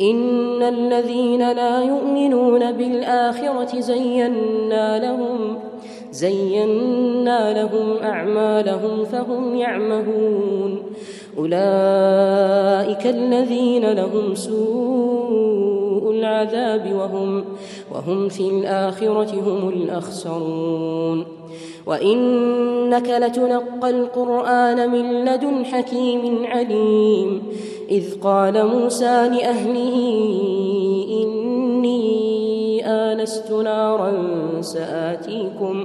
إن الذين لا يؤمنون بالآخرة زينا لهم زينا لهم أعمالهم فهم يعمهون. أولئك الذين لهم سوء العذاب وهم وهم في الآخرة هم الأخسرون. وإنك لتلقى القرآن من لدن حكيم عليم. إذ قال موسى لأهله إني آنست نارا سآتيكم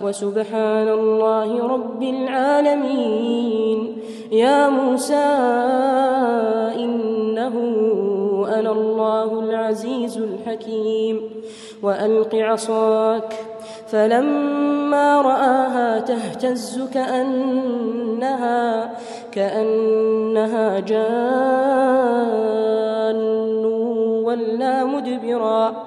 وسبحان الله رب العالمين. يا موسى إنه أنا الله العزيز الحكيم. وألق عصاك. فلما رآها تهتز كأنها كأنها جان ولا مدبرا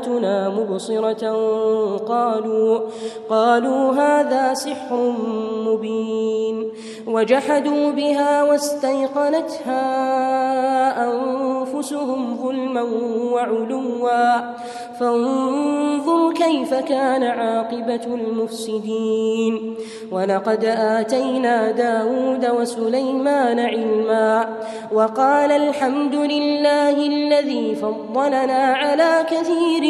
آياتنا مبصرة قالوا قالوا هذا سحر مبين وجحدوا بها واستيقنتها أنفسهم ظلما وعلوا. فانظر كيف كان عاقبة المفسدين. ولقد آتينا داود وسليمان علما. وقال الحمد لله الذي فضلنا على كثير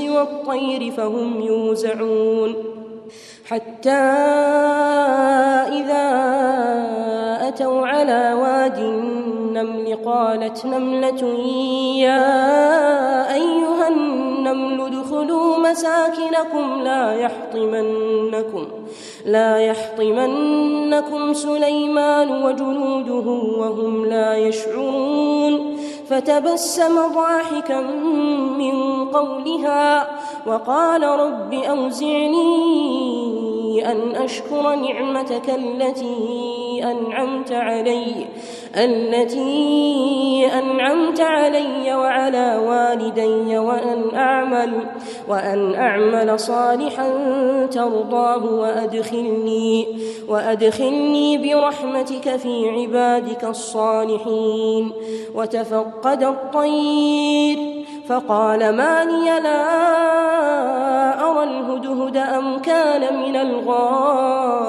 والطير فهم يوزعون. حتى إذا أتوا على واد النمل قالت نملة يا أيها النمل ادخلوا مساكنكم لا يحطمنكم لا يحطمنكم سليمان وجنوده وهم لا يشعرون. فتبسم ضاحكا من قولها وقال رب أوزعني أن أشكر نعمتك التي أنعمت علي التي أنعمت علي وعلى والدي وأن أعمل وأن أعمل صالحا ترضاه وأدخلني وأدخلني برحمتك في عبادك الصالحين. وتفقد الطير فقال ما لي لا أرى الهدهد أم كان من الغائبين.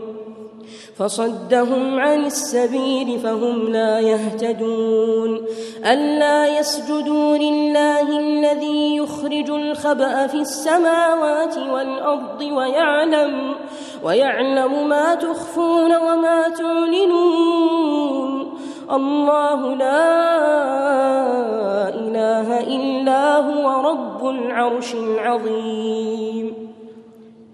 فصدهم عن السبيل فهم لا يهتدون. ألا يسجدوا لله الذي يخرج الخبأ في السماوات والأرض ويعلم ويعلم ما تخفون وما تعلنون. الله لا إله إلا هو رب العرش العظيم.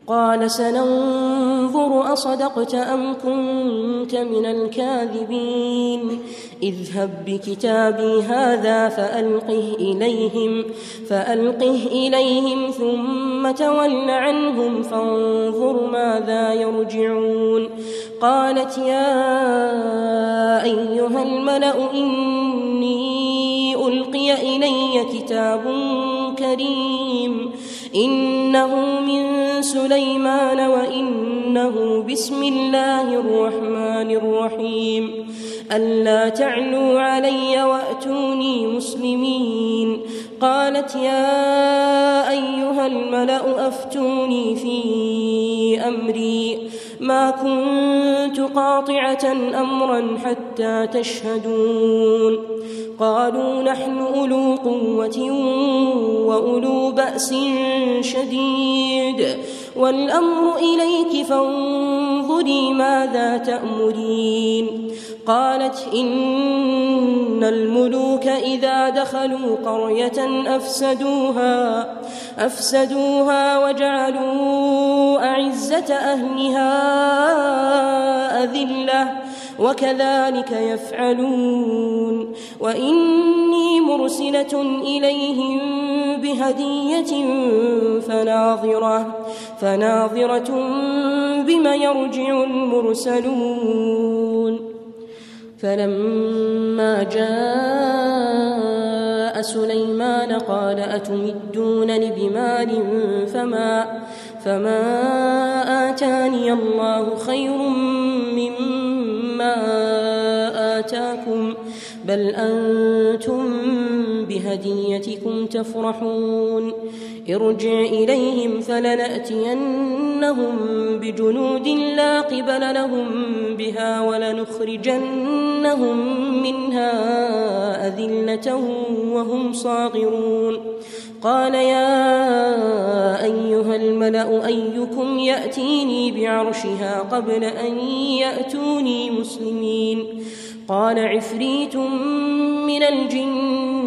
قال سننظر أصدقت أم كنت من الكاذبين. اذهب بكتابي هذا فألقه إليهم فألقه إليهم ثم تول عنهم فانظر ماذا يرجعون. قالت يا أيها الملأ إني ألقي إلي كتاب كريم إنه من سليمان وإنه بسم الله الرحمن الرحيم. ألا تعلوا علي وأتوني مسلمين. قالت يا أيها الملأ أفتوني في أمري. ما كنت قاطعة أمرا حتى تشهدون. قالوا نحن أولو قوة وأولو بأس شديد. والأمر إليك فانظري ماذا تأمرين. قالت إن الملوك إذا دخلوا قرية أفسدوها أفسدوها وجعلوا أعزة أهلها أذلة وكذلك يفعلون. وإني مرسلة إليهم بهدية فناظرة. فناظرة بما يرجع المرسلون. فلما جاء سليمان قال أتمدونني بمال فما فما آتاني الله خير مما آتاكم بل أنتم بهديتكم تفرحون. ارجع إليهم فلنأتينهم بجنود لا قبل لهم بها ولنخرجنهم منها أذلة وهم صاغرون. قال يا أيها الملأ أيكم يأتيني بعرشها قبل أن يأتوني مسلمين. قال عفريت من الجن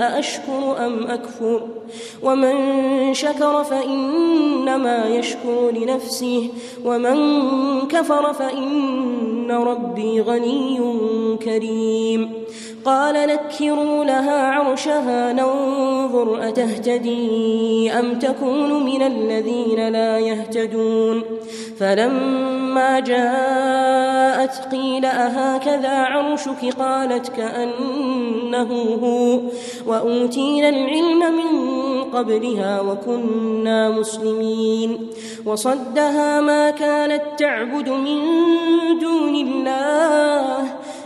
أأشكر أم أكفر؟ ومن شكر فإنما يشكر لنفسه ومن كفر فإن ربي غني كريم. قال نكروا لها عرشها ننظر أتهتدي أم تكون من الذين لا يهتدون؟ فلما جاءت قيل أهكذا عرشك؟ قالت كأنه هو. وأوتينا العلم من قبلها وكنا مسلمين. وصدها ما كانت تعبد من دون الله.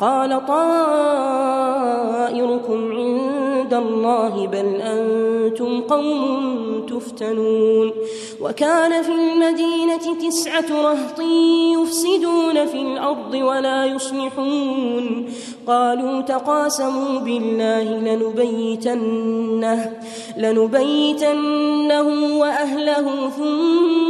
قال طائركم عند الله بل أنتم قوم تفتنون وكان في المدينة تسعة رهط يفسدون في الأرض ولا يصلحون قالوا تقاسموا بالله لنبيتنه لنبيتنه وأهله ثم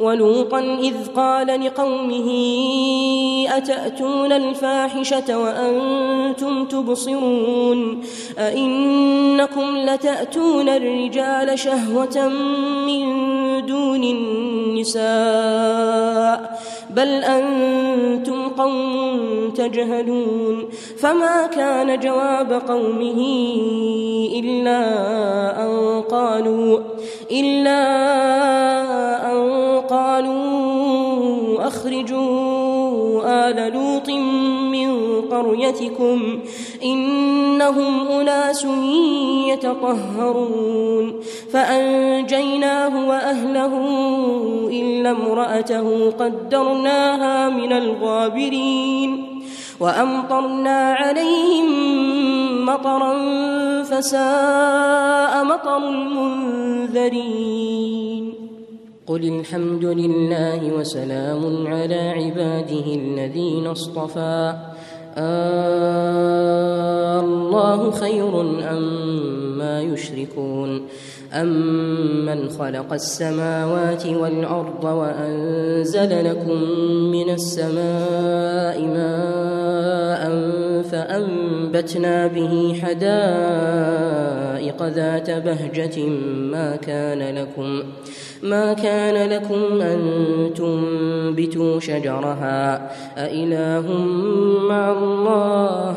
ولوطا إذ قال لقومه أتأتون الفاحشة وأنتم تبصرون؟ أئنكم لتأتون الرجال شهوة من دون النساء بل أنتم قوم تجهلون. فما كان جواب قومه إلا أن قالوا إلا أن أخرجوا آل لوط من قريتكم إنهم أناس يتطهرون فأنجيناه وأهله إلا امرأته قدرناها من الغابرين وأمطرنا عليهم مطرا فساء مطر المنذرين قل الحمد لله وسلام على عباده الذين اصطفى. آه الله خير أما يشركون. أمن خلق السماوات والأرض وأنزل لكم من السماء ماء فأنبتنا به حدائق ذات بهجة. ما كان لكم ما كان لكم أن تنبتوا شجرها. أإله مع الله.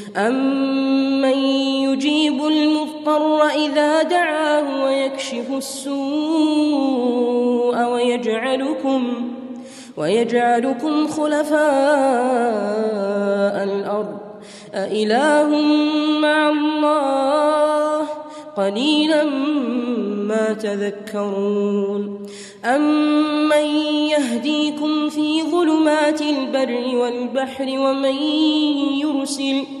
أمن يجيب المضطر إذا دعاه ويكشف السوء ويجعلكم ويجعلكم خلفاء الأرض أإله مع الله قليلا ما تذكرون أمن يهديكم في ظلمات البر والبحر ومن يرسل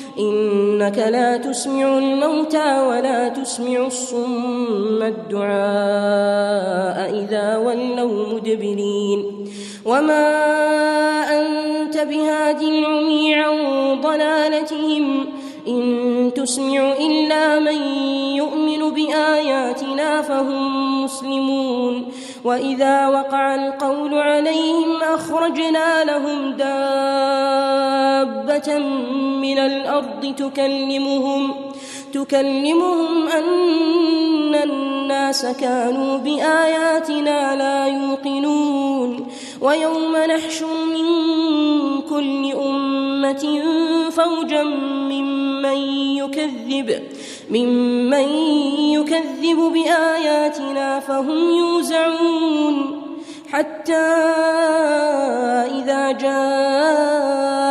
إنك لا تسمع الموتى ولا تسمع الصم الدعاء إذا ولوا مدبرين. وما أنت بهاد العمي عن ضلالتهم. إن تسمع إلا من يؤمن بآياتنا فهم مسلمون. وإذا وقع القول عليهم أخرجنا لهم دابة من الأرض تكلمهم تكلمهم أن الناس كانوا بآياتنا لا يوقنون ويوم نحشر من كل أمة فوجا ممن يكذب ممن يكذب بآياتنا فهم يوزعون حتى إذا جاءوا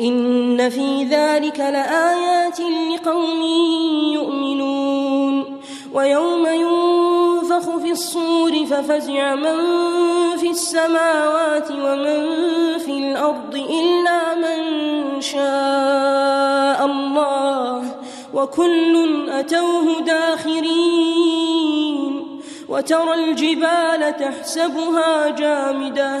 إن في ذلك لآيات لقوم يؤمنون. ويوم ينفخ في الصور ففزع من في السماوات ومن في الأرض إلا من شاء الله. وكل أتوه داخرين. وترى الجبال تحسبها جامدة.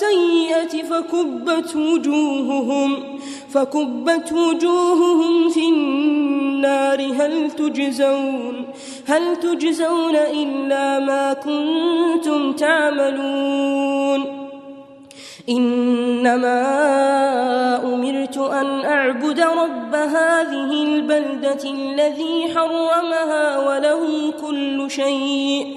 جاء بالسيئة فكبت وجوههم فكبت وجوههم في النار. هل تجزون هل تجزون إلا ما كنتم تعملون؟ إنما أمرت أن أعبد رب هذه البلدة الذي حرمها وله كل شيء.